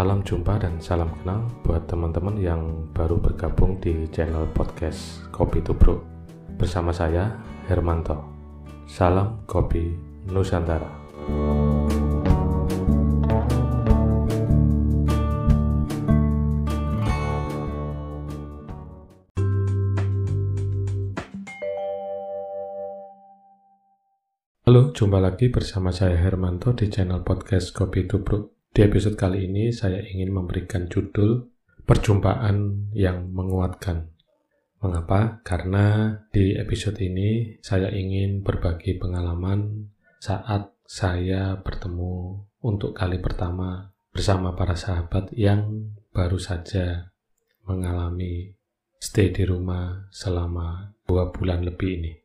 Salam jumpa dan salam kenal buat teman-teman yang baru bergabung di channel podcast Kopi Tubruk bersama saya Hermanto. Salam Kopi Nusantara. Halo, jumpa lagi bersama saya Hermanto di channel podcast Kopi Tubruk. Di episode kali ini saya ingin memberikan judul Perjumpaan yang Menguatkan. Mengapa? Karena di episode ini saya ingin berbagi pengalaman saat saya bertemu untuk kali pertama bersama para sahabat yang baru saja mengalami stay di rumah selama dua bulan lebih ini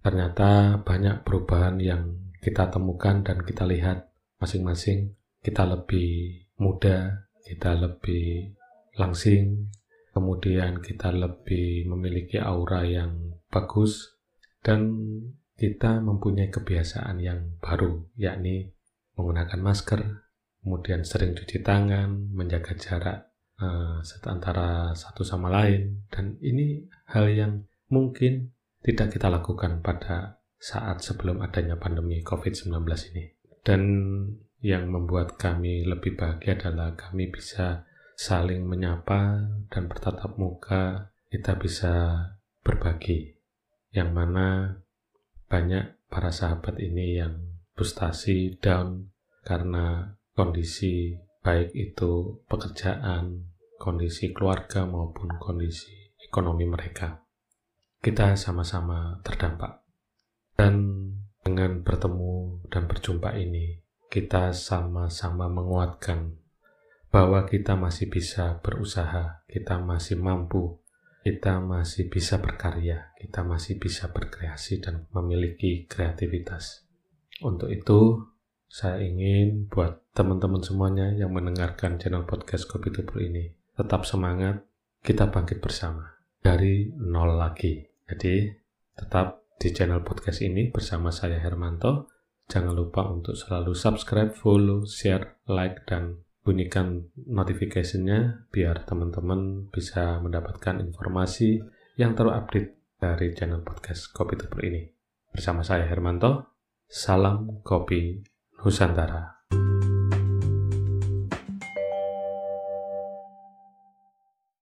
ternyata banyak perubahan yang kita temukan dan kita lihat masing-masing kita lebih muda, kita lebih langsing, kemudian kita lebih memiliki aura yang bagus dan kita mempunyai kebiasaan yang baru yakni menggunakan masker, kemudian sering cuci tangan, menjaga jarak uh, antara satu sama lain dan ini hal yang mungkin tidak kita lakukan pada saat sebelum adanya pandemi COVID-19 ini. Dan yang membuat kami lebih bahagia adalah kami bisa saling menyapa dan bertatap muka, kita bisa berbagi. Yang mana banyak para sahabat ini yang frustasi, down, karena kondisi baik itu pekerjaan, kondisi keluarga maupun kondisi ekonomi mereka kita sama-sama terdampak. Dan dengan bertemu dan berjumpa ini, kita sama-sama menguatkan bahwa kita masih bisa berusaha, kita masih mampu, kita masih bisa berkarya, kita masih bisa berkreasi dan memiliki kreativitas. Untuk itu, saya ingin buat teman-teman semuanya yang mendengarkan channel podcast Kopi Tubuh ini, tetap semangat, kita bangkit bersama dari nol lagi. Jadi, tetap di channel podcast ini bersama saya Hermanto. Jangan lupa untuk selalu subscribe, follow, share, like, dan bunyikan notifikasinya biar teman-teman bisa mendapatkan informasi yang terupdate dari channel podcast Kopi Tuber ini. Bersama saya Hermanto, salam kopi Nusantara.